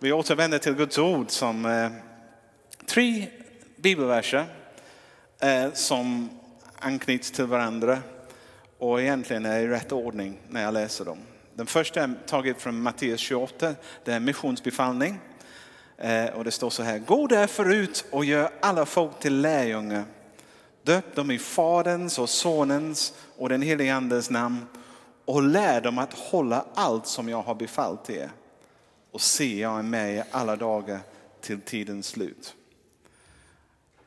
Vi återvänder till Guds ord som eh, tre bibelverser eh, som anknyts till varandra och egentligen är i rätt ordning när jag läser dem. Den första är taget från Matteus 28, det är missionsbefallning. Eh, och det står så här, gå därför ut och gör alla folk till lärjungar. Döp dem i Faderns och Sonens och den helige Andes namn och lär dem att hålla allt som jag har befallt er. Och se, jag är med er alla dagar till tidens slut.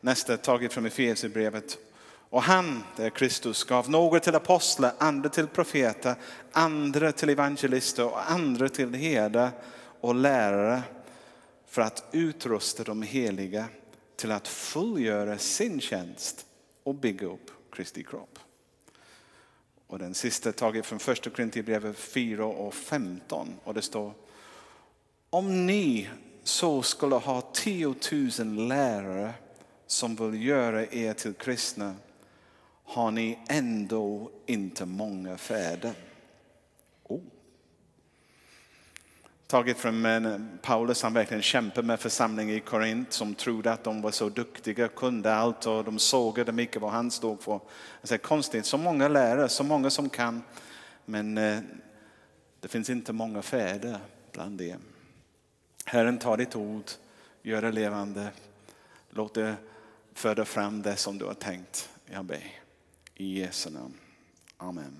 Nästa taget från Efesierbrevet. Och han, det är Kristus, gav några till apostlar, andra till profeter, andra till evangelister och andra till herdar och lärare för att utrusta de heliga till att fullgöra sin tjänst och bygga upp Kristi kropp. Och den sista taget från första Korinthierbrevet 4 och 15 och det står om ni så skulle ha tiotusen lärare som vill göra er till kristna har ni ändå inte många fäder. Oh. Taget från Paulus, han verkligen kämpade med församlingen i Korint som trodde att de var så duktiga, kunde allt och de sågade mycket vad han stod för. Alltså, konstigt, så många lärare, så många som kan, men eh, det finns inte många fäder bland dem. Herren tar ditt ord, gör det levande, låt det föda fram det som du har tänkt. Jag ber. I Jesu namn. Amen.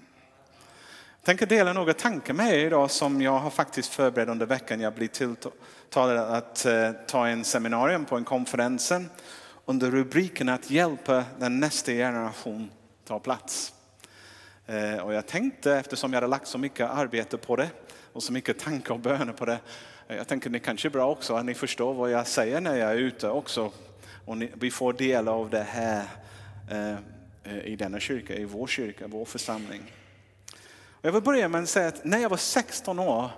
Jag tänker dela några tankar med er idag som jag har faktiskt förberett under veckan. Jag blir tilltalad att eh, ta en seminarium på en konferens under rubriken att hjälpa den nästa generation ta plats. Eh, och jag tänkte, eftersom jag hade lagt så mycket arbete på det och så mycket tankar och böner på det, jag tänker det kanske är bra också att ni förstår vad jag säger när jag är ute också. Och vi får del av det här eh, eh, i denna kyrka, i vår kyrka, vår församling. Jag vill börja med att säga att när jag var 16 år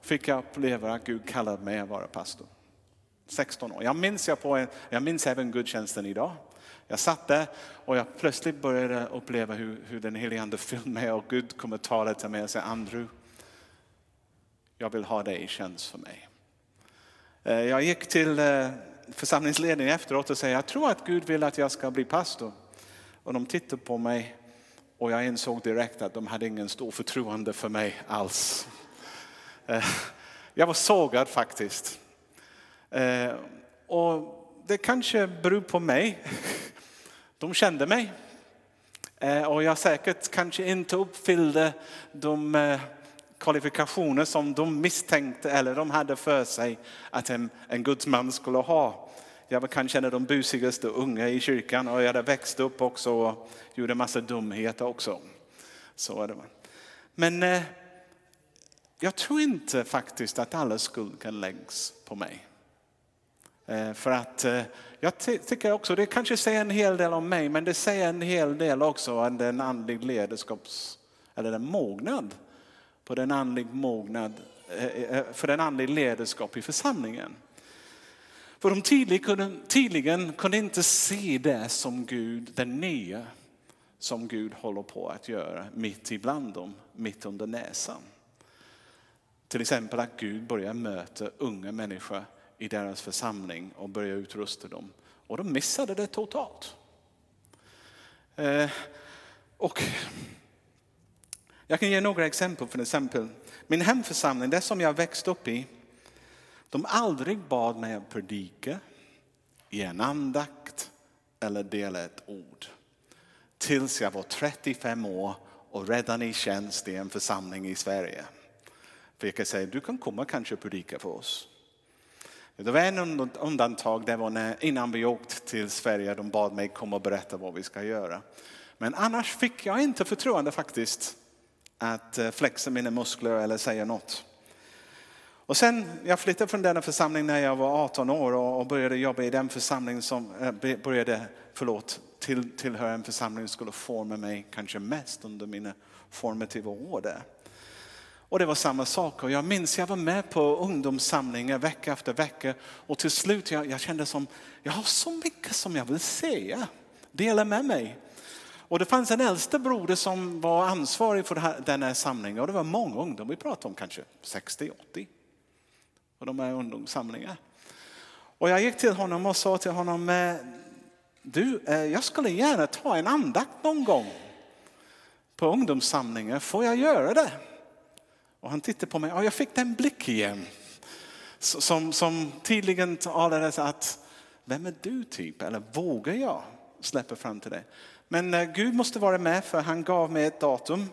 fick jag uppleva att Gud kallade mig att vara pastor. 16 år. Jag minns, jag, på en, jag minns även gudstjänsten idag. Jag satt där och jag plötsligt började uppleva hur, hur den helige Ande fyllde mig och Gud kommer tala till mig och säga Andrew, jag vill ha dig i tjänst för mig. Eh, jag gick till eh, församlingsledningen efteråt och sa, jag tror att Gud vill att jag ska bli pastor. Och de tittade på mig och jag insåg direkt att de hade ingen stor förtroende för mig alls. Eh, jag var sågad faktiskt. Och det kanske beror på mig. De kände mig. Och jag säkert kanske inte uppfyllde de kvalifikationer som de misstänkte eller de hade för sig att en, en gudsman skulle ha. Jag var kanske en av de busigaste unga i kyrkan och jag hade växt upp också och gjorde massa dumheter också. Så det. Men eh, jag tror inte faktiskt att alla skulden läggs på mig. Eh, för att eh, jag tycker också, det kanske säger en hel del om mig, men det säger en hel del också om den andlig ledarskaps, eller den mognad på den andlig mognad, eh, eh, eh, för den andlig ledarskap i församlingen. För de tidigen kunde inte se det som Gud, det nya som Gud håller på att göra mitt ibland dem, mitt under näsan. Till exempel att Gud börjar möta unga människor i deras församling och börjar utrusta dem. Och de missade det totalt. Eh, och jag kan ge några exempel. För exempel. Min hemförsamling, det som jag växte upp i, de aldrig bad mig att predika i en andakt eller dela ett ord. Tills jag var 35 år och redan i tjänst i en församling i Sverige. För jag kan säga, du kan komma kanske och predika för oss. Det var en undantag, det var när, innan vi åkte till Sverige, de bad mig komma och berätta vad vi ska göra. Men annars fick jag inte förtroende faktiskt att eh, flexa mina muskler eller säga något. Och sen, jag flyttade från denna församling när jag var 18 år och började jobba i den församling som eh, började, förlåt, till, tillhöra en församling som skulle forma mig kanske mest under mina formativa år där. Och det var samma sak och jag minns jag var med på ungdomssamlingar vecka efter vecka och till slut jag, jag kände som, jag har så mycket som jag vill säga, dela med mig. Och det fanns en äldste broder som var ansvarig för den här samlingen och det var många ungdomar, vi pratade om kanske 60-80. Och de här ungdomssamlingarna. Och jag gick till honom och sa till honom, eh, du, eh, jag skulle gärna ta en andakt någon gång på ungdomssamlingen. Får jag göra det? Och han tittade på mig och jag fick den blick igen. Som, som tydligen talade att, vem är du typ? Eller vågar jag släppa fram till dig? Men eh, Gud måste vara med för han gav mig ett datum.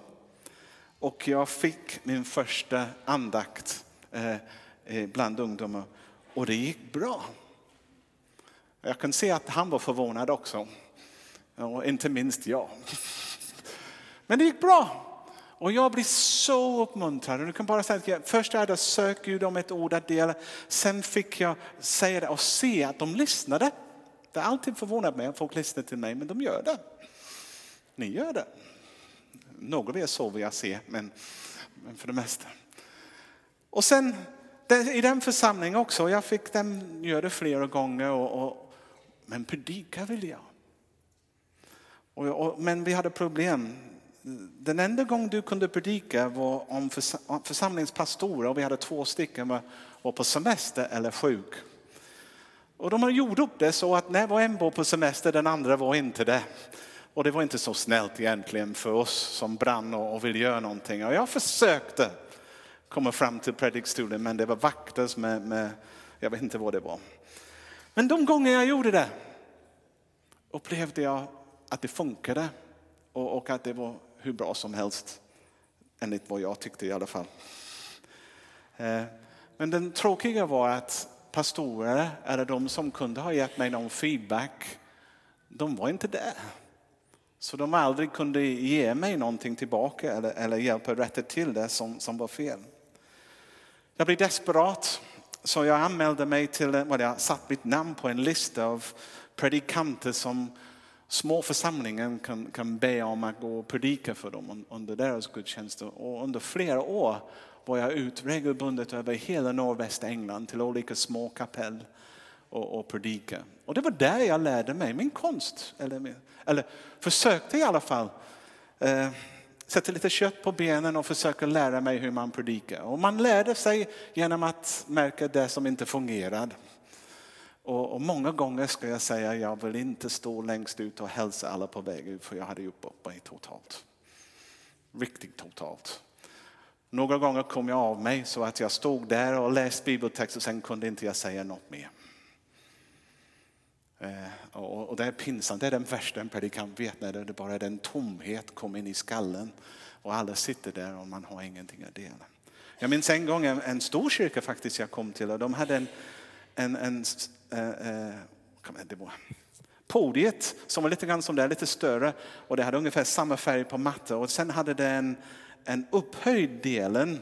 Och jag fick min första andakt eh, eh, bland ungdomar. Och det gick bra. Jag kan se att han var förvånad också. Och inte minst jag. Men det gick bra. Och jag blir så uppmuntrad. Du kan bara säga att först hade jag sökt Gud om ett ord att dela. Sen fick jag säga det och se att de lyssnade. Det har alltid förvånat mig att folk lyssnar till mig, men de gör det. Ni gör det. Några av er sover jag se, men, men för det mesta. Och sen i den församlingen också, jag fick den göra det flera gånger, och, och men predika vill jag. Och, och, men vi hade problem. Den enda gång du kunde predika var om församlingspastorer, och vi hade två stycken, var, var på semester eller sjuk. Och de har gjort upp det så att när var en var på semester, den andra var inte det. Och det var inte så snällt egentligen för oss som brann och vill göra någonting. Och jag försökte komma fram till predikstolen men det var vakters med, med, jag vet inte vad det var. Men de gånger jag gjorde det upplevde jag att det funkade och, och att det var hur bra som helst. Enligt vad jag tyckte i alla fall. Eh, men den tråkiga var att pastorer eller de som kunde ha gett mig någon feedback, de var inte där. Så de aldrig kunde ge mig någonting tillbaka eller, eller hjälpa rätta till det som, som var fel. Jag blev desperat så jag anmälde mig till, well, jag satt mitt namn på en lista av predikanter som små församlingen kan, kan be om att gå och predika för dem under deras gudstjänster. Och under flera år var jag ut regelbundet över hela nordvästra England till olika små kapell och, och predika. Och det var där jag lärde mig min konst, eller, eller försökte i alla fall. Eh, sätta lite kött på benen och försöka lära mig hur man predikar. Och man lärde sig genom att märka det som inte fungerade. Och, och, många gånger ska jag säga jag vill inte stå längst ut och hälsa alla på väg ut för jag hade gjort bort mig totalt. Riktigt totalt. Några gånger kom jag av mig så att jag stod där och läste bibeltext och sen kunde inte jag säga något mer. Eh, och det är pinsamt, det är den värsta en predikant vet när det bara är den tomhet kom in i skallen och alla sitter där och man har ingenting att dela. Jag minns en gång en, en stor kyrka faktiskt jag kom till och de hade en, en, en eh, eh det var, podiet som var lite grann som det, lite större och det hade ungefär samma färg på mattan och sen hade det en, en upphöjd delen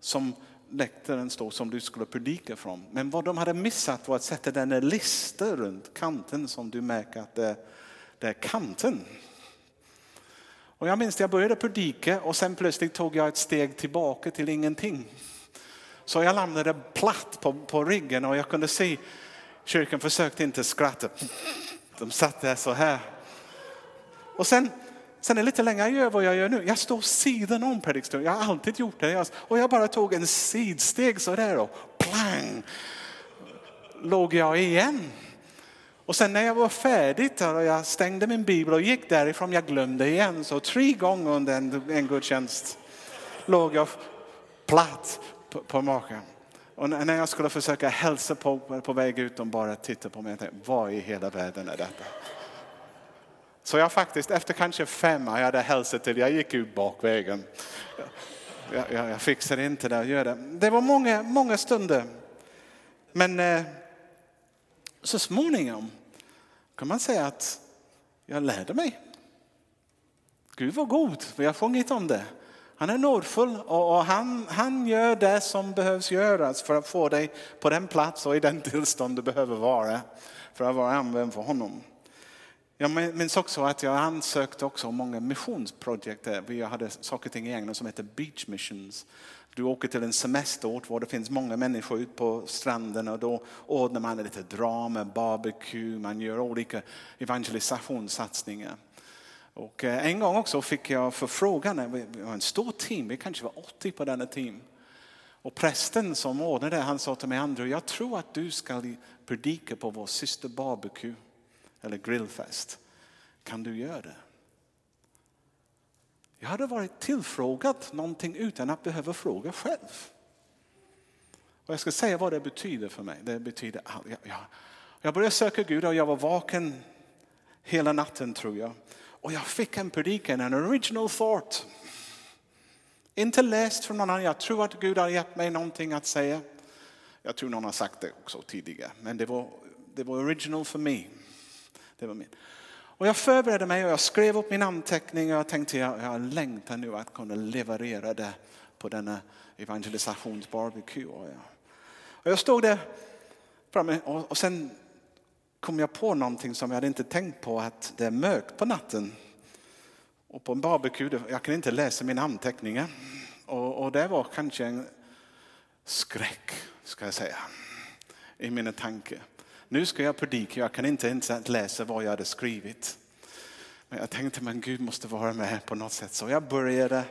som läktaren stod som du skulle predika från. Men vad de hade missat var att sätta den lista runt kanten som du märker att det, det är kanten. Och jag minns att jag började predika och sen plötsligt tog jag ett steg tillbaka till ingenting. Så jag landade platt på, på ryggen och jag kunde se kyrkan försökte inte skratta. De satt där så här. Och sen Sen är lite längre, jag gör vad jag gör nu. Jag står sidan om predikstolen. Jag har alltid gjort det. Och jag bara tog en sidsteg sådär och plang låg jag igen. Och sen när jag var färdig och jag stängde min bibel och gick därifrån, jag glömde igen. Så tre gånger under en, en gudstjänst låg jag platt på, på magen. Och när jag skulle försöka hälsa på, på väg ut, de bara tittade på mig och tänkte, vad i hela världen är detta? Så jag faktiskt, efter kanske fem, jag hade hälsat till, jag gick ut bakvägen. Jag, jag, jag fixar inte det, gör det. Det var många, många stunder. Men eh, så småningom kan man säga att jag lärde mig. Gud var god, vi har sjungit om det. Han är nådfull och, och han, han gör det som behövs göras för att få dig på den plats och i den tillstånd du behöver vara för att vara använd för honom. Jag minns också att jag ansökte också om många missionsprojekt. Vi hade saker och ting i England som heter Beach Missions. Du åker till en semesterort där det finns många människor ute på stranden och då ordnar man lite drama, barbecue, man gör olika evangelisationssatsningar. Och eh, en gång också fick jag förfrågan, eh, vi var en stor team, vi kanske var 80 på denna team. Och prästen som ordnade det, han sa till mig, Andrew, jag tror att du ska predika på vår syster barbecue eller grillfest. Kan du göra det? Jag hade varit tillfrågad någonting utan att behöva fråga själv. Och jag ska säga vad det betyder för mig. Det betyder, jag, jag, jag började söka Gud och jag var vaken hela natten tror jag. Och jag fick en predikan, en original thought. Inte läst från någon annan. Jag tror att Gud har gett mig någonting att säga. Jag tror någon har sagt det också tidigare. Men det var, det var original för mig. Det var min. Och jag förberedde mig och jag skrev upp min anteckning och jag tänkte jag, jag längtar nu att kunna leverera det på denna evangelisationsbarbecue. Och jag, och jag stod där framme och, och sen kom jag på någonting som jag hade inte tänkt på att det är mörkt på natten. Och på en barbecue, jag kan inte läsa mina anteckningar. Och, och det var kanske en skräck, ska jag säga, i mina tankar. Nu ska jag predika, jag kan inte ens läsa vad jag hade skrivit. Men jag tänkte, men Gud måste vara med på något sätt. Så jag började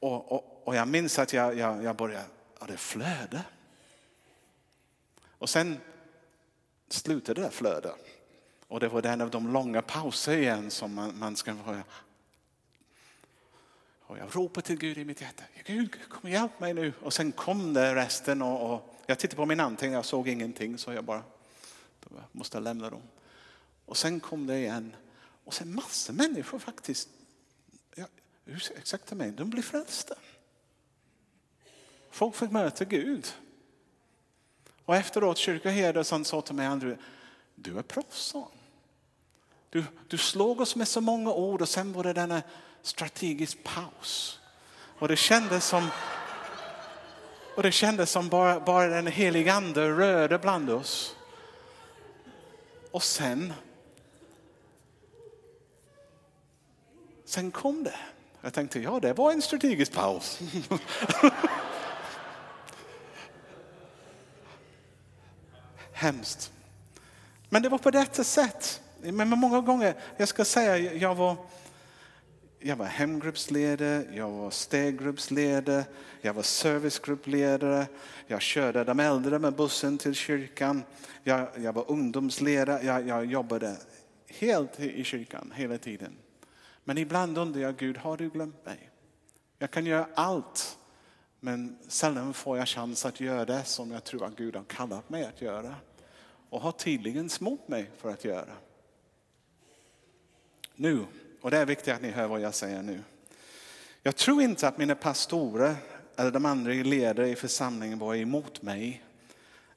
och, och, och jag minns att jag, jag, jag började, och det flöde. Och sen slutade det flöda. Och det var en av de långa pauser igen som man, man ska vara. Och jag ropade till Gud i mitt hjärta. Gud, kom och hjälp mig nu. Och sen kom det resten och, och jag tittade på min anteckning, jag såg ingenting så jag bara måste lämna dem. Och sen kom det igen. Och sen massor människor faktiskt, ja, exakt mig, de blev frälsta. Folk fick möta Gud. Och efteråt kyrkoherden sa till mig, Andrew, du är proffs. Du, du slog oss med så många ord och sen var det denna strategisk paus. Och det kändes som, och det kändes som bara, bara den helige ande rörde bland oss. Och sen, sen kom det. Jag tänkte, ja det var en strategisk paus. Hemskt. Men det var på detta sätt. Men många gånger, jag ska säga, jag var, jag var hemgruppsledare, jag var steggruppsledare, jag var servicegruppledare, jag körde de äldre med bussen till kyrkan, jag, jag var ungdomsledare, jag, jag jobbade helt i kyrkan hela tiden. Men ibland undrar jag, Gud, har du glömt mig? Jag kan göra allt, men sällan får jag chans att göra det som jag tror att Gud har kallat mig att göra och har tydligen smort mig för att göra. Nu, och det är viktigt att ni hör vad jag säger nu. Jag tror inte att mina pastorer eller de andra ledare i församlingen var emot mig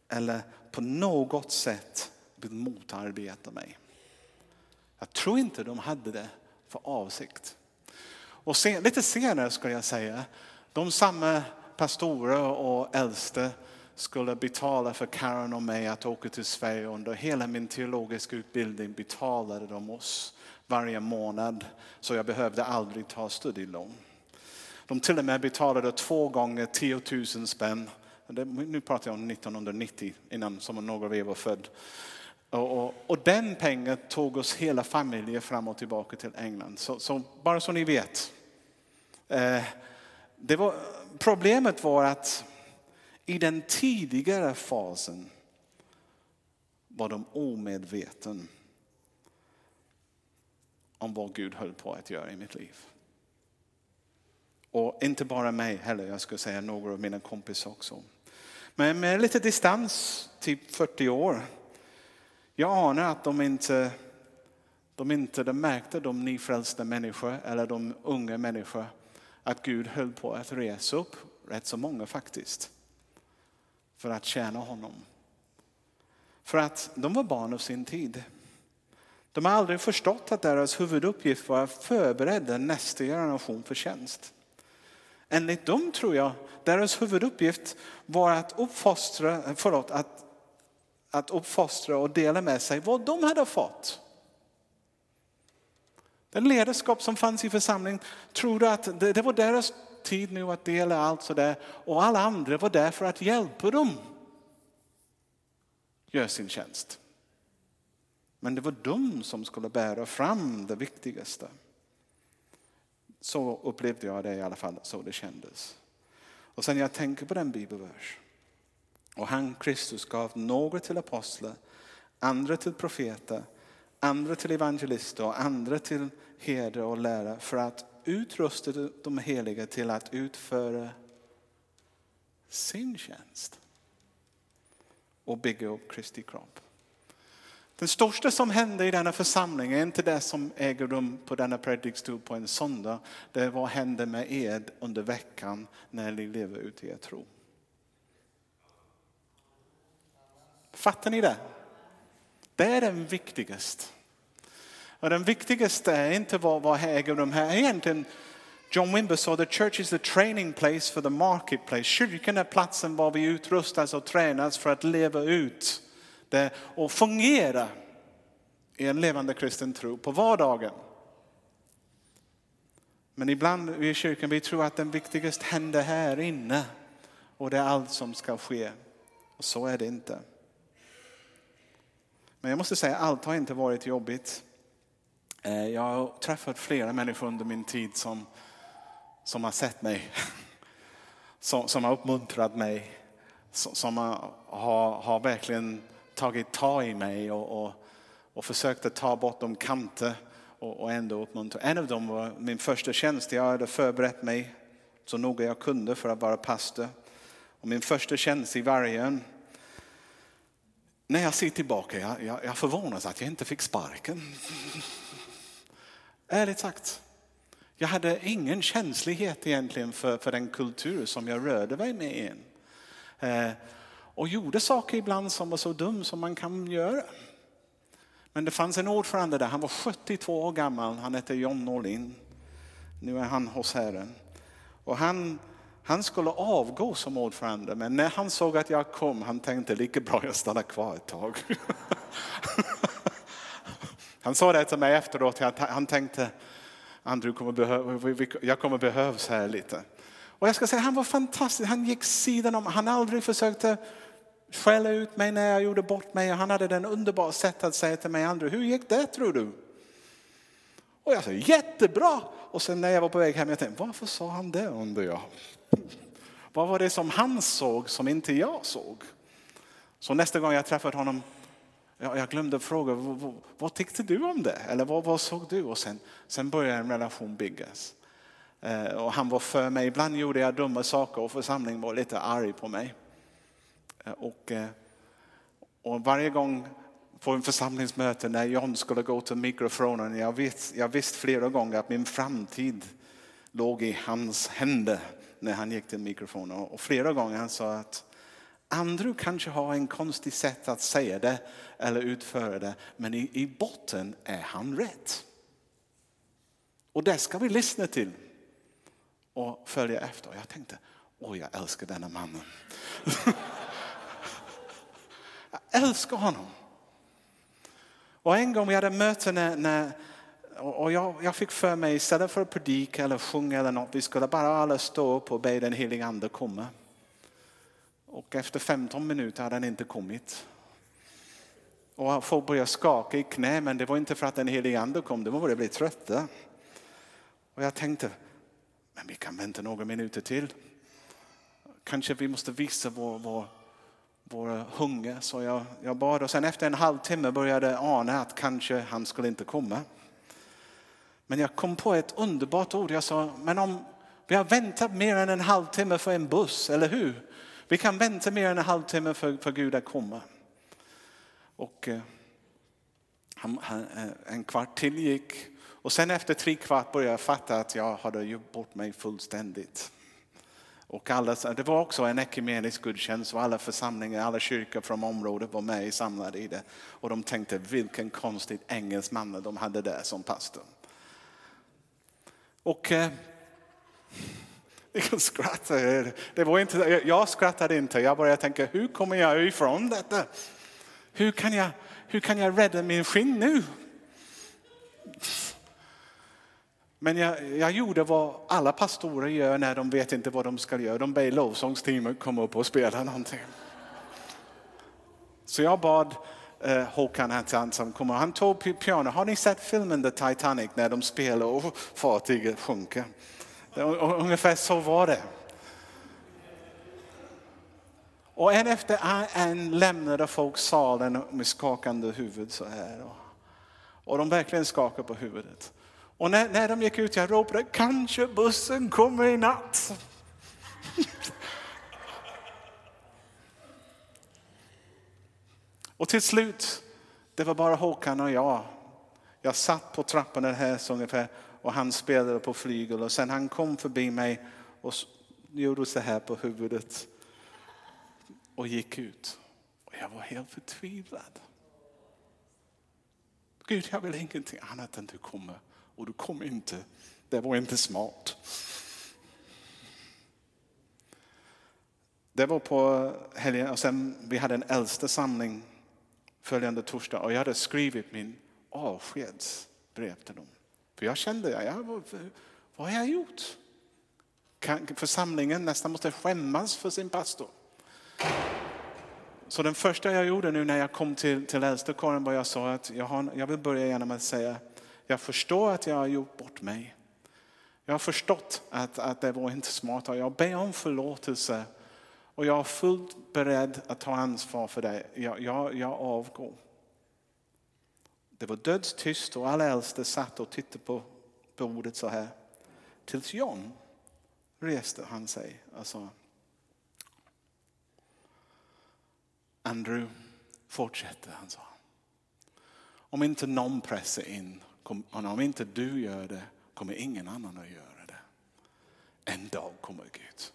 eller på något sätt vill motarbeta mig. Jag tror inte de hade det för avsikt. Och sen, lite senare skulle jag säga, de samma pastorer och äldste skulle betala för Karen och mig att åka till Sverige under hela min teologiska utbildning betalade de oss varje månad så jag behövde aldrig ta studielån. De till och med betalade två gånger 10 000 spänn. Nu pratar jag om 1990 innan som några av er var född. Och, och, och, den pengen tog oss hela familjen fram och tillbaka till England. Så, så bara så ni vet. Eh, det var, problemet var att i den tidigare fasen var de omedveten om vad Gud höll på att göra i mitt liv. Och inte bara mig heller, jag skulle säga några av mina kompisar också. Men med lite distans, typ 40 år, jag anar att de inte, de inte de märkte, de nyfrälsta människor eller de unga människor, att Gud höll på att resa upp rätt så många faktiskt för att tjäna honom. För att de var barn av sin tid. De har aldrig förstått att deras huvuduppgift var att förbereda nästa generation för tjänst. Enligt dem tror jag, deras huvuduppgift var att uppfostra, förlåt, att, att uppfostra och dela med sig vad de hade fått. Den ledarskap som fanns i församlingen trodde att det, det var deras tid nu att dela allt sådär. Och alla andra var där för att hjälpa dem göra sin tjänst. Men det var de som skulle bära fram det viktigaste. Så upplevde jag det i alla fall, så det kändes. Och sen jag tänker på den bibelvers. Och han, Kristus, gav några till apostlar, andra till profeter, andra till evangelister och andra till herde och lärare för att utrusta de heliga till att utföra sin tjänst och bygga upp Kristi kropp. Det största som händer i denna församling är inte det som äger rum på denna predikstol på en söndag. Det är vad händer med er under veckan när ni lever ut i er tro. Fattar ni det? Det är den viktigaste. Och den viktigaste är inte vad, vad äger rum här. Egentligen, John Wimber sa the church is the training place for the marketplace. Kyrkan är platsen var vi utrustas och tränas för att leva ut det och fungera i en levande kristen tro på vardagen. Men ibland i kyrkan vi tror att det viktigaste händer här inne och det är allt som ska ske. Och så är det inte. Men jag måste säga, allt har inte varit jobbigt. Eh, jag har träffat flera människor under min tid som, som har sett mig, som, som har uppmuntrat mig, som, som har, har, verkligen tagit tag i mig och, och, och försökt ta bort de kanter och, och ändå uppmuntra. En av dem var min första tjänst. Jag hade förberett mig så noga jag kunde för att vara pastor. Och min första tjänst i Vargön när jag ser tillbaka, jag, jag, jag förvånas att jag inte fick sparken. Ärligt sagt. Jag hade ingen känslighet egentligen för, för den kultur som jag rörde mig med. Eh, och gjorde saker ibland som var så dum som man kan göra. Men det fanns en ordförande där, han var 72 år gammal, han hette John Norlin. Nu är han hos Herren. Och han han skulle avgå som ordförande, men när han såg att jag kom, han tänkte lika bra jag stannar kvar ett tag. Han sa det till mig efteråt, han tänkte Andrew kommer behöva, jag kommer behövas här lite. Och jag ska säga, han var fantastisk, han gick sidan om, han aldrig försökte skälla ut mig när jag gjorde bort mig. Han hade den underbara sätt att säga till mig, Andrew, hur gick det tror du? Och jag sa, jättebra! Och sen när jag var på väg hem, jag tänkte, varför sa han det undrar jag? Vad var det som han såg som inte jag såg? Så nästa gång jag träffade honom, jag glömde fråga, vad, vad tyckte du om det? Eller vad, vad såg du? Och sen, sen började en relation byggas. Eh, och han var för mig. Ibland gjorde jag dumma saker och församlingen var lite arg på mig. Eh, och, eh, och varje gång på en församlingsmöte när John skulle gå till mikrofonen, jag, vet, jag visste flera gånger att min framtid låg i hans händer när han gick till mikrofonen. Och flera gånger han sa att Andrew kanske har en konstig sätt att säga det eller utföra det, men i, i botten är han rätt. Och det ska vi lyssna till och följa efter. Och jag tänkte, åh jag älskar denna mannen. jag älskar honom. Och en gång vi hade möte när, när och jag, jag, fick för mig istället för att predika eller sjunga eller något, vi skulle bara alla stå upp och be den helige ande komma. Och efter 15 minuter hade han inte kommit. Och folk började skaka i knä, men det var inte för att den helige ande kom, de började bli trötta. Och jag tänkte, men vi kan vänta några minuter till. Kanske vi måste visa vår, vår, vår hunger. Så jag, jag bad och sen efter en halvtimme började jag ana att kanske han skulle inte komma. Men jag kom på ett underbart ord. Jag sa, men om vi har väntat mer än en halvtimme för en buss, eller hur? Vi kan vänta mer än en halvtimme för, för Gud att komma. Och eh, han, han, eh, en kvart till gick och sen efter tre kvart började jag fatta att jag hade gjort bort mig fullständigt. Och alla, det var också en ekumenisk gudstjänst och alla församlingar, alla kyrkor från området var med samlade i det. Och de tänkte vilken konstig engelsman de hade där som pastor. Och eh, jag skrattade. Det var inte, jag skrattade inte, jag började tänka hur kommer jag ifrån detta? Hur kan jag, hur kan jag rädda min skinn nu? Men jag, jag, gjorde vad alla pastorer gör när de vet inte vad de ska göra. De ber lovsångsteamet komma upp och spela någonting. Så jag bad eh, Håkan han som kommer. Han tog piano. Har ni sett filmen The Titanic när de spelar och fartyget sjunker? Ungefär så var det. Och en efter en lämnade folk salen med skakande huvud så här. Och de verkligen skakade på huvudet. Och när, när de gick ut jag ropade, kanske bussen kommer i natt. och till slut, det var bara Håkan och jag. Jag satt på trappan den här så ungefär och han spelade på flygel och sen han kom förbi mig och gjorde så här på huvudet och gick ut. Och jag var helt förtvivlad. Gud, jag vill ingenting annat än du kommer och du kom inte. Det var inte smart. Det var på helgen och sen vi hade en äldste samling följande torsdag och jag hade skrivit min avskedsbrev till dem. För jag kände, ja, vad, vad har jag gjort? Församlingen nästan måste skämmas för sin pastor. Så den första jag gjorde nu när jag kom till, till äldstekoren var jag sa att jag, har, jag vill börja genom att säga, jag förstår att jag har gjort bort mig. Jag har förstått att, att det var inte smart. Jag ber om förlåtelse och jag är fullt beredd att ta ansvar för det. Jag, jag, jag avgår. Det var dödstyst och alla äldste satt och tittade på bordet så här. Tills John reste han sig och sa Andrew, fortsätter han sa. Om inte någon pressar in, om inte du gör det, kommer ingen annan att göra det. En dag kommer Gud.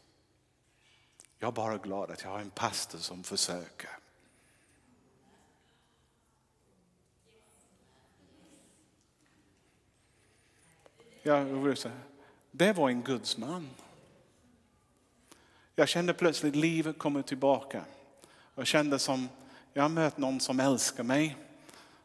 Jag är bara glad att jag har en pastor som försöker. Jag det var en Guds man. Jag kände plötsligt livet kommer tillbaka. Jag kände som, jag har mött någon som älskar mig,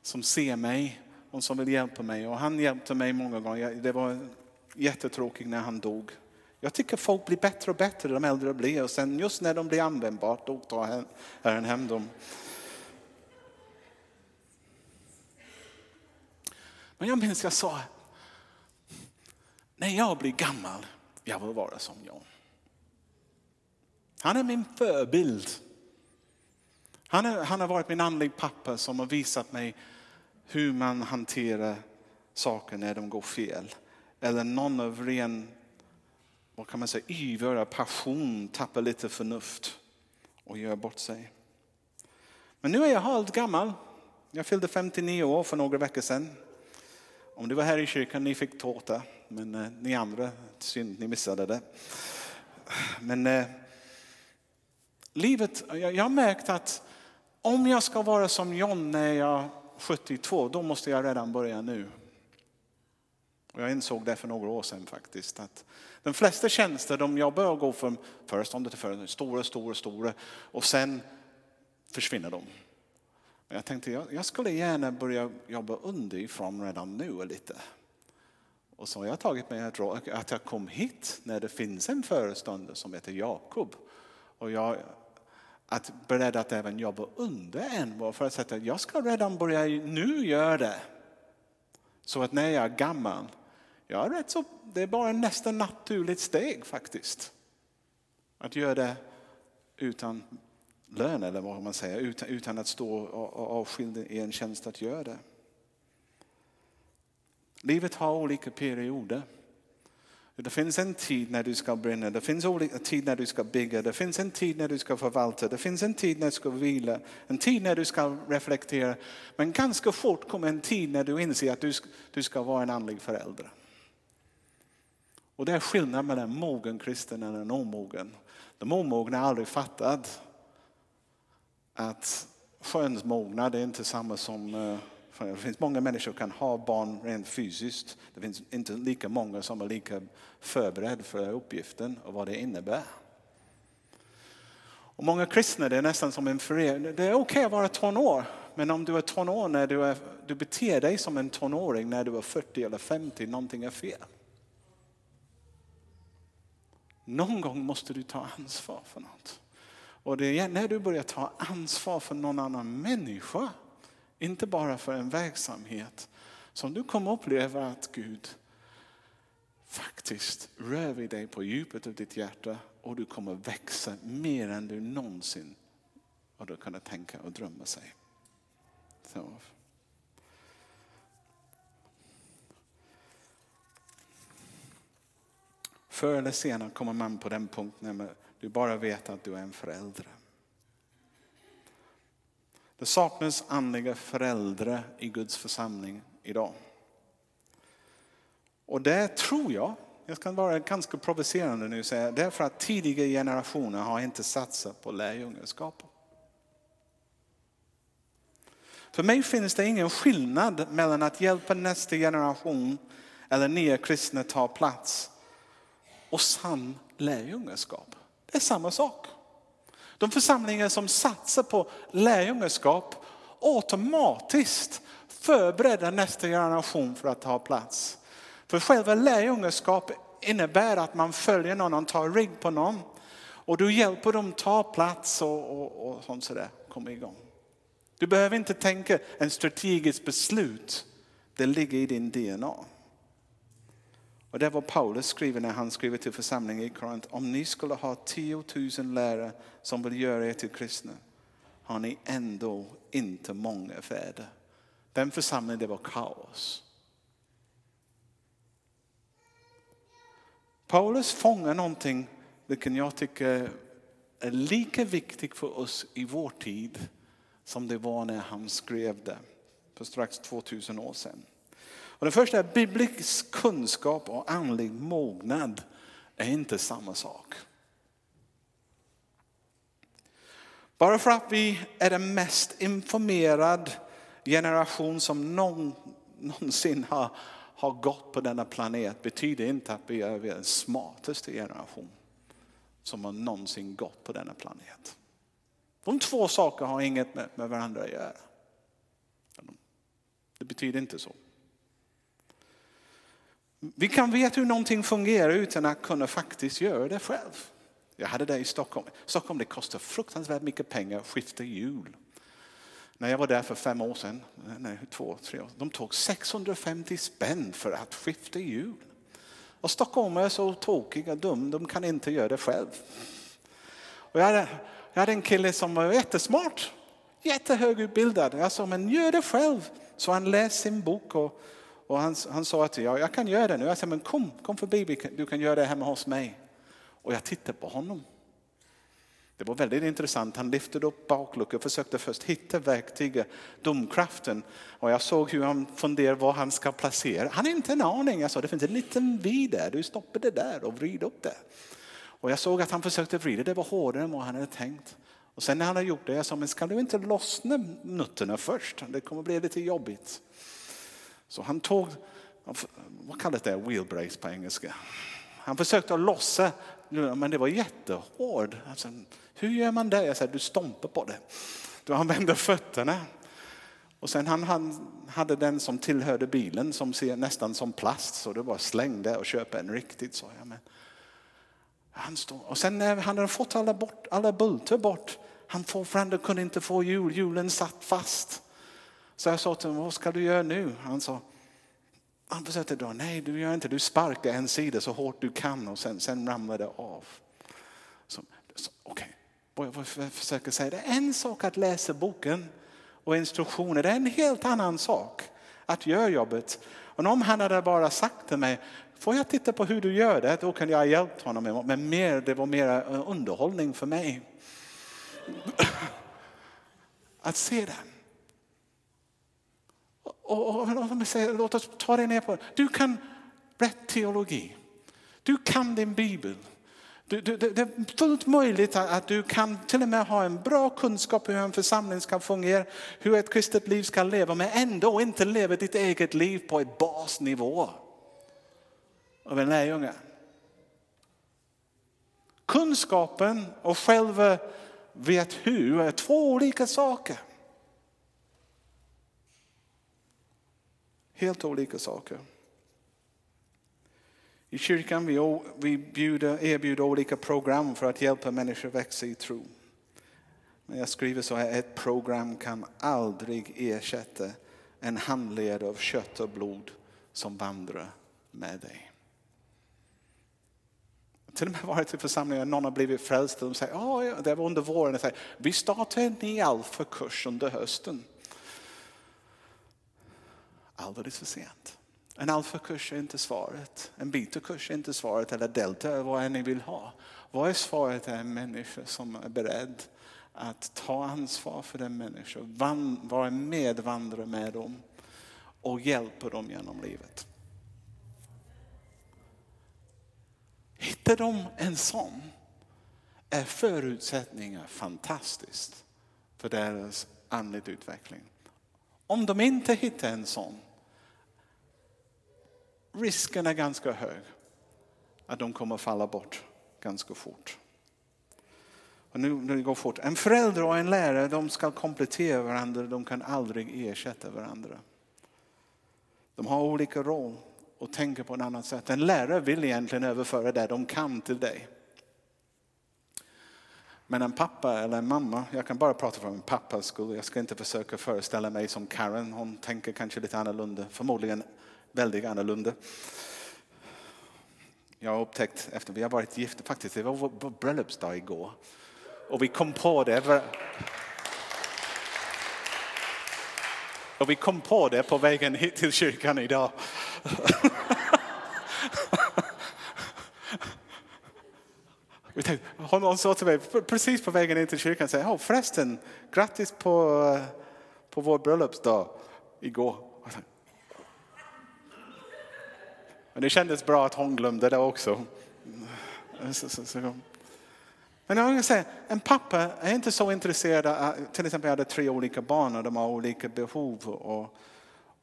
som ser mig och som vill hjälpa mig. Och han hjälpte mig många gånger. Det var jättetråkigt när han dog. Jag tycker folk blir bättre och bättre de äldre blir och sen just när de blir användbart då tar Herren hem dem. Men jag minns jag sa, när jag blir gammal, jag vill vara som John. Han är min förebild. Han, är, han har varit min andlig pappa som har visat mig hur man hanterar saker när de går fel. Eller någon av ren, vad kan man säga, iver, passion tappar lite förnuft och gör bort sig. Men nu är jag halvt gammal. Jag fyllde 59 år för några veckor sedan. Om du var här i kyrkan, ni fick tårta. Men eh, ni andra, synd, ni missade det. Men eh, livet, jag, jag har märkt att om jag ska vara som John när jag 72, då måste jag redan börja nu. Och jag insåg det för några år sedan faktiskt. Att de flesta tjänster de jag bör gå från föreståndare till föreståndare, stora, stora, stora och sen försvinner de. Men jag tänkte jag, jag skulle gärna börja jobba underifrån redan nu lite. Och så har jag tagit mig ett att jag kom hit när det finns en föreståndare som heter Jakob. Och jag att beredd att även jobba under en vår för att säga att jag ska redan börja nu göra det. Så att när jag är gammal, jag är rätt så, det är bara nästan naturligt steg faktiskt. Att göra det utan lön eller vad man säger, utan, utan att stå avskild i en tjänst att göra det. Livet har olika perioder. Det finns en tid när du ska brinna, det finns en tid när du ska bygga, det finns en tid när du ska förvalta, det finns en tid när du ska vila, en tid när du ska reflektera. Men ganska fort kommer en tid när du inser att du ska, du ska vara en andlig förälder. Och det är skillnaden mellan en mogen kristen och en omogen. De omogna har aldrig fattat att skönsmognad är inte samma som eh, det finns många människor som kan ha barn rent fysiskt. Det finns inte lika många som är lika förberedda för uppgiften och vad det innebär. Och många kristna, det är nästan som en förening. Det är okej okay att vara tonår, men om du är tonår när du, är, du beter dig som en tonåring när du är 40 eller 50, någonting är fel. Någon gång måste du ta ansvar för något. Och det är när du börjar ta ansvar för någon annan människa inte bara för en verksamhet som du kommer uppleva att Gud faktiskt rör vid dig på djupet av ditt hjärta och du kommer växa mer än du någonsin och kunnat tänka och drömma sig. Så. Förr eller senare kommer man på den punkten när du bara vet att du är en förälder. Det saknas andliga föräldrar i Guds församling idag. Och det tror jag, jag ska vara ganska provocerande nu säga, det är för att tidigare generationer har inte satsat på lärjungaskap. För mig finns det ingen skillnad mellan att hjälpa nästa generation eller nya kristna ta plats och sann lärjungaskap. Det är samma sak. De församlingar som satsar på lärjungaskap automatiskt förbereder nästa generation för att ta plats. För själva lärjungaskap innebär att man följer någon, och tar rygg på någon och du hjälper dem ta plats och, och, och sånt sådär, komma igång. Du behöver inte tänka en strategisk beslut, det ligger i din DNA. Och det var Paulus skriver när han skriver till församlingen i Korint. Om ni skulle ha 10 000 lärare som vill göra er till kristna har ni ändå inte många fäder. Den församlingen det var kaos. Paulus fångar någonting vilken jag tycker är lika viktigt för oss i vår tid som det var när han skrev det för strax 2000 år sedan. Och den första är biblisk kunskap och andlig mognad är inte samma sak. Bara för att vi är den mest informerad generation som någon, någonsin har, har gått på denna planet betyder inte att vi är den smartaste generation som har någonsin gått på denna planet. De två sakerna har inget med, med varandra att göra. Det betyder inte så. Vi kan veta hur någonting fungerar utan att kunna faktiskt göra det själv. Jag hade det i Stockholm. Stockholm det kostar fruktansvärt mycket pengar att skifta hjul. När jag var där för fem år sedan, nej, två, tre år, de tog 650 spänn för att skifta hjul. Och Stockholm är så tokiga och dum, de kan inte göra det själv. Och jag, hade, jag hade en kille som var jättesmart, jättehögutbildad. Jag sa, men gör det själv. Så han läste sin bok och och han, han sa att jag, jag kan göra det nu. Jag sa, men kom, kom förbi, du kan göra det hemma hos mig. Och jag tittade på honom. Det var väldigt intressant. Han lyfte upp bakluckan och försökte först hitta verktyget, domkraften. Och jag såg hur han funderade var han ska placera. Han har inte en aning. Jag sa, det finns en liten vid där. Du stoppar det där och vrider upp det. Och jag såg att han försökte vrida. Det var hårdare än vad han hade tänkt. Och sen när han hade gjort det, jag sa, men ska du inte lossna nutterna först? Det kommer bli lite jobbigt. Så han tog, vad kallas det, wheelbrace på engelska. Han försökte att lossa, men det var jättehård. Alltså, hur gör man det? Jag sa, du stompar på det. Du använder fötterna. Och sen han, han hade den som tillhörde bilen som ser nästan som plast så det var slängde och köpa en riktigt. Så jag, men, han stod, och sen när han hade fått alla, bort, alla bultar bort, han fortfarande kunde inte få hjul, hjulen satt fast. Så jag sa till honom, vad ska du göra nu? Han sa, han försökte dra, nej du gör inte, du sparkar en sida så hårt du kan och sen, sen ramlar det av. Så, så, Okej, okay. jag försöker säga, det är en sak att läsa boken och instruktioner, det är en helt annan sak att göra jobbet. Och om han hade bara sagt till mig, får jag titta på hur du gör det? Då kan jag ha hjälpt honom. Men mer, det var mer eh, underhållning för mig. Att se det. Och, och, och säger, låt oss ta det ner på Du kan rätt teologi. Du kan din bibel. Du, du, det är fullt möjligt att du kan till och med ha en bra kunskap hur en församling ska fungera, hur ett kristet liv ska leva, men ändå inte leva ditt eget liv på ett basnivå av en lärjunge. Kunskapen och själva vet hur är två olika saker. Helt olika saker. I kyrkan vi, vi bjuder, erbjuder olika program för att hjälpa människor växa i tro. Men jag skriver så här, ett program kan aldrig ersätta en handledare av kött och blod som vandrar med dig. till och med varit i församlingar någon har blivit frälst och de säger, oh, ja, det var under våren, säger, vi startar en ny alfakurs under hösten. Alldeles för sent. En alfakurs är inte svaret, en betakurs är inte svaret eller delta, vad än ni vill ha. Vad är svaret är en människa som är beredd att ta ansvar för den människan, vara medvandrare med dem och hjälpa dem genom livet. Hittar de en sån är förutsättningar fantastiskt för deras andliga utveckling. Om de inte hittar en sån, risken är ganska hög att de kommer falla bort ganska fort. Och nu, nu det går fort. En förälder och en lärare de ska komplettera varandra, de kan aldrig ersätta varandra. De har olika roll och tänker på ett annat sätt. En lärare vill egentligen överföra det de kan till dig. Men en pappa eller en mamma, jag kan bara prata för min pappas skull, jag ska inte försöka föreställa mig som Karen, hon tänker kanske lite annorlunda, förmodligen väldigt annorlunda. Jag har upptäckt efter vi har varit gifta, faktiskt det var vår bröllopsdag igår. Och vi kom på det. Och vi kom på det på vägen hit till kyrkan idag. Hon sa till mig precis på vägen in till kyrkan, säger, oh, förresten, grattis på, på vår bröllopsdag igår. Men det kändes bra att hon glömde det också. Men jag vill säga, en pappa är inte så intresserad, av, till exempel jag hade tre olika barn och de har olika behov. Och,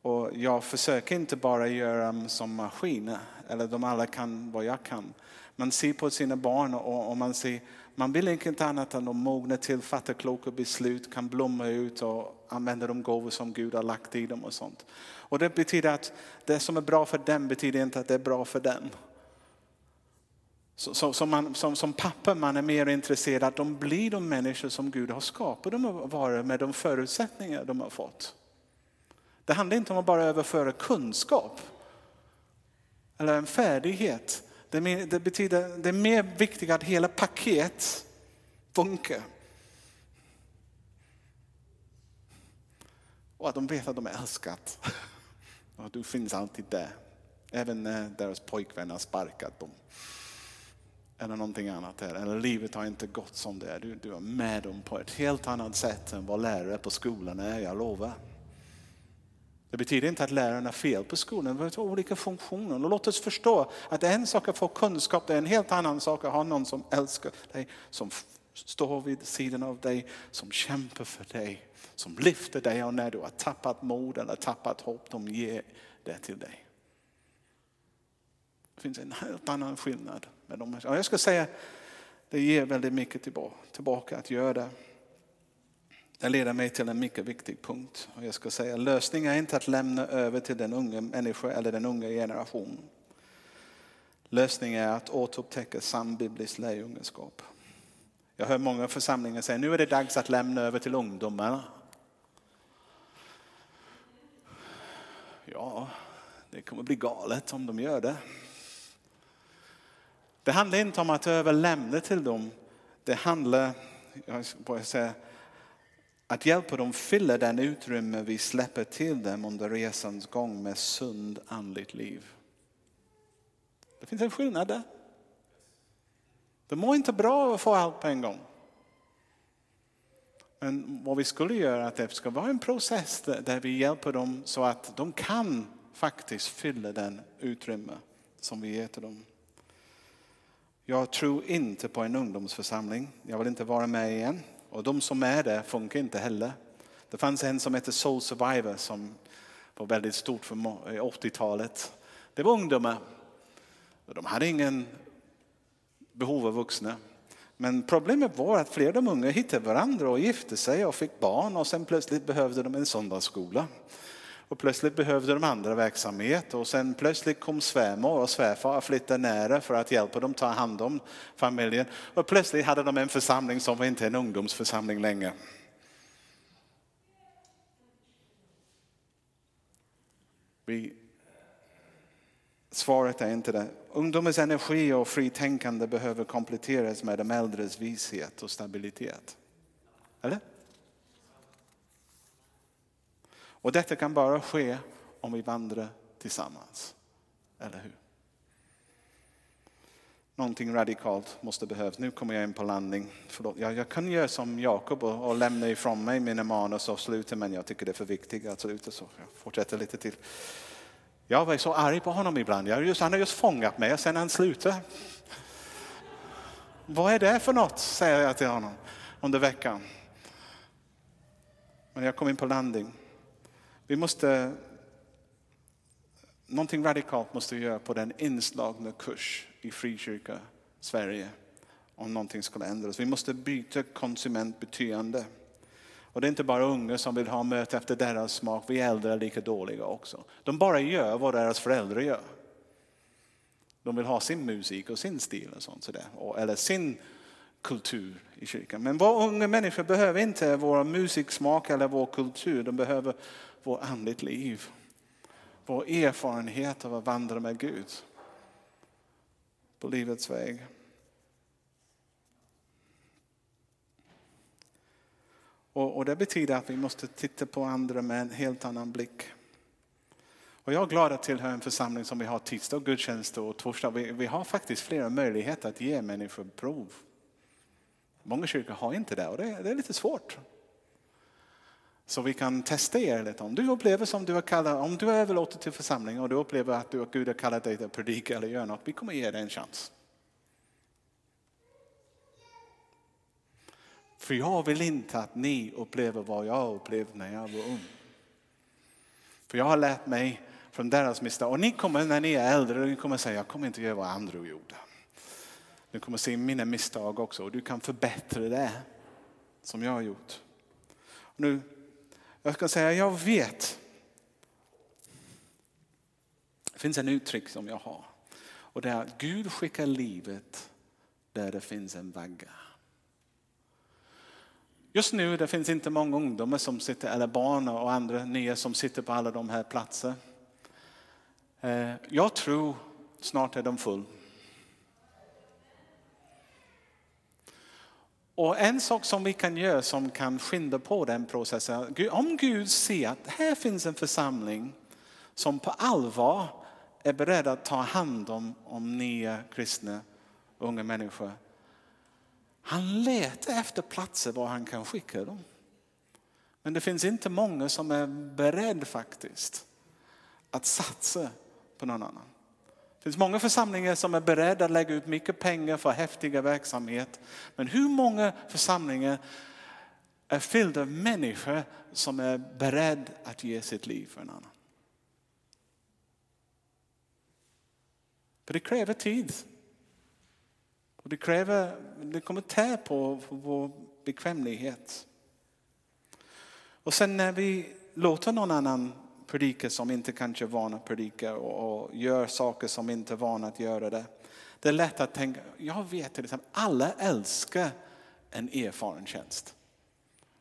och jag försöker inte bara göra dem som maskiner, eller de alla kan vad jag kan. Man ser på sina barn och, och man ser, man vill inte annat än att de mognar till, fattar kloka beslut, kan blomma ut och använda de gåvor som Gud har lagt i dem och sånt. Och det betyder att det som är bra för dem betyder inte att det är bra för den. Så, så, man, som, som pappa man är mer intresserad att de blir de människor som Gud har skapat dem att vara med de förutsättningar de har fått. Det handlar inte om att bara överföra kunskap eller en färdighet. Det, det betyder det är mer viktigt att hela paket funkar. Och att de vet att de är älskat. Och du finns alltid där. Även när deras pojkvän har sparkat dem eller någonting annat. Eller livet har inte gått som det är. Du, du är med dem på ett helt annat sätt än vad lärare på skolan är, jag lovar. Det betyder inte att lärarna har fel på skolan, det är olika funktioner. Och låt oss förstå att en sak att få kunskap, det är en helt annan sak att ha någon som älskar dig, som står vid sidan av dig, som kämpar för dig, som lyfter dig och när du har tappat mod eller tappat hopp, de ger det till dig. Det finns en helt annan skillnad. Med dem. Jag ska säga, det ger väldigt mycket tillbaka att göra det. Det leder mig till en mycket viktig punkt. Och jag ska säga lösningen är inte att lämna över till den unga människan eller den unga generationen. Lösningen är att återupptäcka sambibliskt lärjungaskap. Jag hör många församlingar säga nu är det dags att lämna över till ungdomarna. Ja, det kommer bli galet om de gör det. Det handlar inte om att överlämna till dem. Det handlar jag säga, att hjälpa dem fylla den utrymme vi släpper till dem under resans gång med sund andligt liv. Det finns en skillnad där. Det mår inte bra att få allt på en gång. Men vad vi skulle göra är att det ska vara en process där vi hjälper dem så att de kan faktiskt fylla den utrymme som vi ger till dem. Jag tror inte på en ungdomsförsamling. Jag vill inte vara med igen. Och de som är där funkar inte heller. Det fanns en som hette Soul Survivor som var väldigt stort för 80-talet. Eh, Det var ungdomar. De hade ingen behov av vuxna. Men problemet var att flera av de unga hittade varandra och gifte sig och fick barn och sen plötsligt behövde de en söndagsskola. Och plötsligt behövde de andra verksamhet och sen plötsligt kom svärmor och svärfar och flyttade nära för att hjälpa dem ta hand om familjen. Och plötsligt hade de en församling som var inte en ungdomsförsamling längre. Vi, svaret är inte det. ungdomens energi och fritänkande behöver kompletteras med de äldres vishet och stabilitet. Eller? Och detta kan bara ske om vi vandrar tillsammans. Eller hur? Någonting radikalt måste behövas. Nu kommer jag in på landning. Förlåt. Jag, jag kan göra som Jakob och, och lämna ifrån mig mina manus och sluta men jag tycker det är för viktigt att sluta så jag fortsätter lite till. Jag var så arg på honom ibland. Jag just, han har just fångat mig och sen han slutar. Vad är det för något? säger jag till honom under veckan. Men jag kom in på landning. Vi måste, någonting radikalt måste vi göra på den inslagna kurs i frikyrka Sverige om någonting skulle ändras. Vi måste byta konsumentbeteende. Och det är inte bara unga som vill ha möte efter deras smak, vi äldre är lika dåliga också. De bara gör vad deras föräldrar gör. De vill ha sin musik och sin stil och sånt sådär. Eller sin kultur i kyrkan. Men våra unga människor behöver inte vår musiksmak eller vår kultur, de behöver vårt andligt liv. Vår erfarenhet av att vandra med Gud på livets väg. Och, och, det betyder att vi måste titta på andra med en helt annan blick. Och jag är glad att tillhöra en församling som vi har tisdag, gudstjänst och torsdag. Vi, vi har faktiskt flera möjligheter att ge människor prov. Många kyrkor har inte det och det, det är lite svårt. Så vi kan testa er lite. Om du upplever som du har kallat, om du är överlåten till församlingen och du upplever att du, Gud har kallat dig att predika eller göra något, vi kommer ge dig en chans. För jag vill inte att ni upplever vad jag upplevde när jag var ung. För jag har lärt mig från deras misstag. Och ni kommer när ni är äldre, ni kommer säga, jag kommer inte göra vad andra gjorde. Du kommer se mina misstag också och du kan förbättra det som jag har gjort. Nu jag ska säga, jag vet. Det finns en uttryck som jag har. Och det är att Gud skickar livet där det finns en vagga. Just nu det finns inte många ungdomar som sitter, eller barn och andra nya som sitter på alla de här platserna. Eh, jag tror snart är de full. Och en sak som vi kan göra som kan skynda på den processen, om Gud ser att här finns en församling som på allvar är beredd att ta hand om, om nya kristna unga människor. Han letar efter platser var han kan skicka dem. Men det finns inte många som är beredda faktiskt att satsa på någon annan. Det finns många församlingar som är beredda att lägga ut mycket pengar för häftiga verksamhet. Men hur många församlingar är fyllda av människor som är beredda att ge sitt liv för en annan? För det kräver tid. Och det, kräver, det kommer tär på vår bekvämlighet. Och sen när vi låter någon annan predikar som inte kanske är vana att predika och, och gör saker som inte är vana att göra det. Det är lätt att tänka, jag vet till exempel, alla älskar en erfaren tjänst.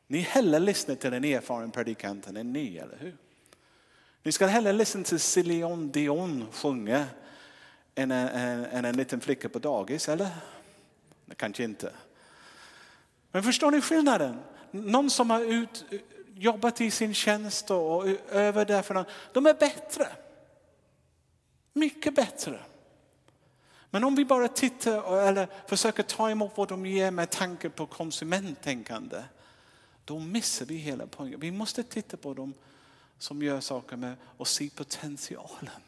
Ni hellre lyssnar till en erfaren predikant än en ny, eller hur? Ni ska hellre lyssna till Céline Dion sjunga än en, en, en, en liten flicka på dagis, eller? Kanske inte. Men förstår ni skillnaden? Någon som har ut, jobbat i sin tjänst och över där för någon, de är bättre. Mycket bättre. Men om vi bara tittar eller försöker ta emot vad de ger med tanke på konsumenttänkande, då missar vi hela poängen. Vi måste titta på dem som gör saker med och se potentialen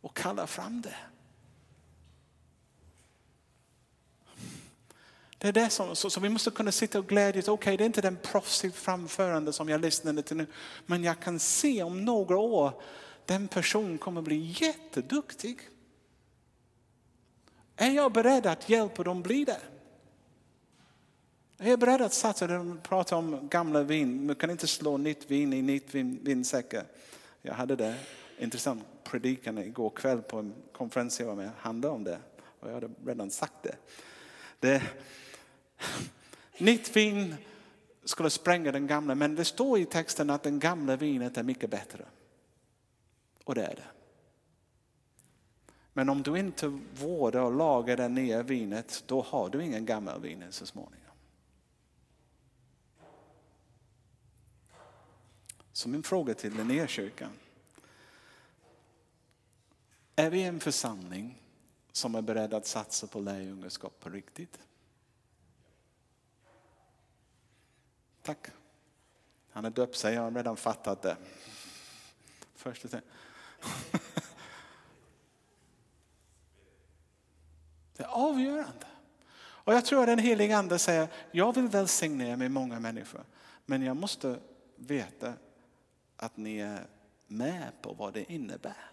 och kalla fram det. Det är det som, så, så vi måste kunna sitta och glädjas. Okej, okay, det är inte den proffsiga framförande som jag lyssnade till nu. Men jag kan se om några år, den personen kommer bli jätteduktig. Är jag beredd att hjälpa dem bli det? Är jag beredd att satsa? De pratar om gamla vin. Man kan inte slå nytt vin i nytt vin, vinsäckar. Jag hade det intressant predikan igår kväll på en konferens jag var med. handlade om det. Och jag hade redan sagt det. det Nytt vin skulle spränga den gamla, men det står i texten att den gamla vinet är mycket bättre. Och det är det. Men om du inte vårdar och lagar det nya vinet, då har du ingen gammal vin så småningom. Så min fråga till Linnékyrkan. Är vi en församling som är beredd att satsa på lärjungaskap på riktigt? Tack. Han är döpt sig, jag har redan fattat det. Först Det är avgörande. Och jag tror att den helige ande säger, jag vill välsigna er med många människor. Men jag måste veta att ni är med på vad det innebär.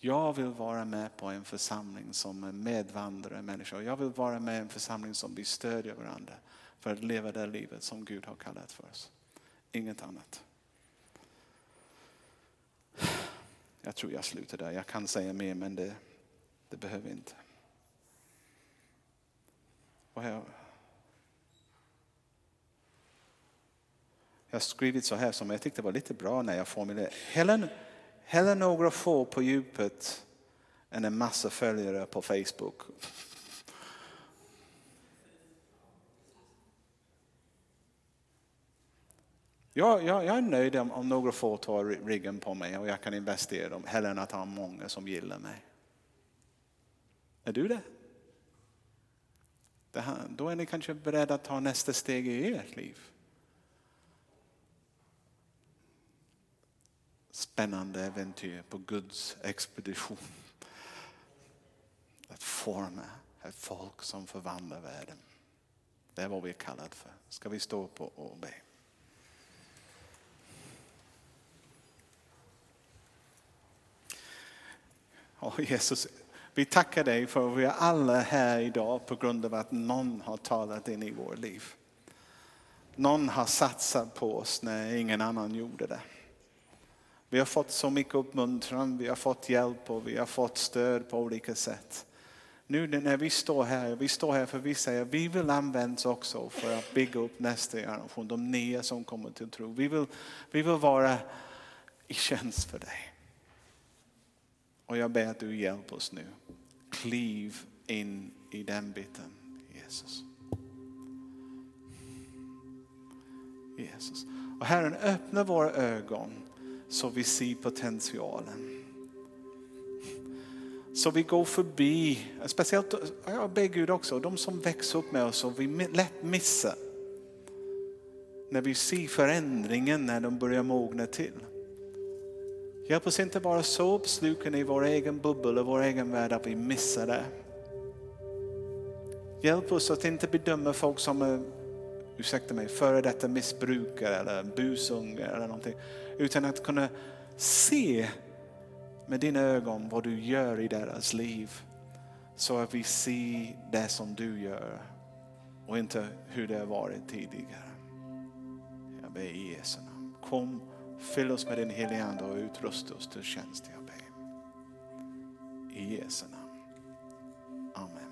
Jag vill vara med på en församling som är medvandrare människor. Jag vill vara med i en församling som vi stödjer varandra för att leva det livet som Gud har kallat för oss. Inget annat. Jag tror jag slutar där. Jag kan säga mer men det, det behöver inte. Och jag, jag har skrivit så här som jag tyckte var lite bra när jag formulerade. Hellre, hellre några få på djupet än en massa följare på Facebook. Jag, jag, jag är nöjd om, om några få tar ryggen på mig och jag kan investera i dem hellre än att ha många som gillar mig. Är du det? det här, då är ni kanske beredda att ta nästa steg i ert liv. Spännande äventyr på Guds expedition. Att forma ett folk som förvandlar världen. Det är vad vi är kallade för. Ska vi stå på och be? Oh, Jesus, vi tackar dig för att vi är alla här idag på grund av att någon har talat in i vårt liv. Någon har satsat på oss när ingen annan gjorde det. Vi har fått så mycket uppmuntran, vi har fått hjälp och vi har fått stöd på olika sätt. Nu när vi står här, vi står här för vi säger att vi vill användas också för att bygga upp nästa generation, de nya som kommer till tro. Vi vill, vi vill vara i tjänst för dig. Och jag ber att du hjälper oss nu. Kliv in i den biten, Jesus. Jesus. Och Herren, öppna våra ögon så vi ser potentialen. Så vi går förbi, speciellt, jag ber Gud också, de som växer upp med oss och vi lätt missar. När vi ser förändringen när de börjar mogna till. Hjälp oss inte vara så uppslukade i vår egen bubbel och vår egen värld att vi missar det. Hjälp oss att inte bedöma folk som är, ursäkta mig, före detta missbrukare eller busungar eller någonting. Utan att kunna se med dina ögon vad du gör i deras liv. Så att vi ser det som du gör och inte hur det har varit tidigare. Jag ber i Jesu namn. Kom Fyll oss med din heliga Ande och utrusta oss till tjänst, jag ber. I Jesu namn. Amen.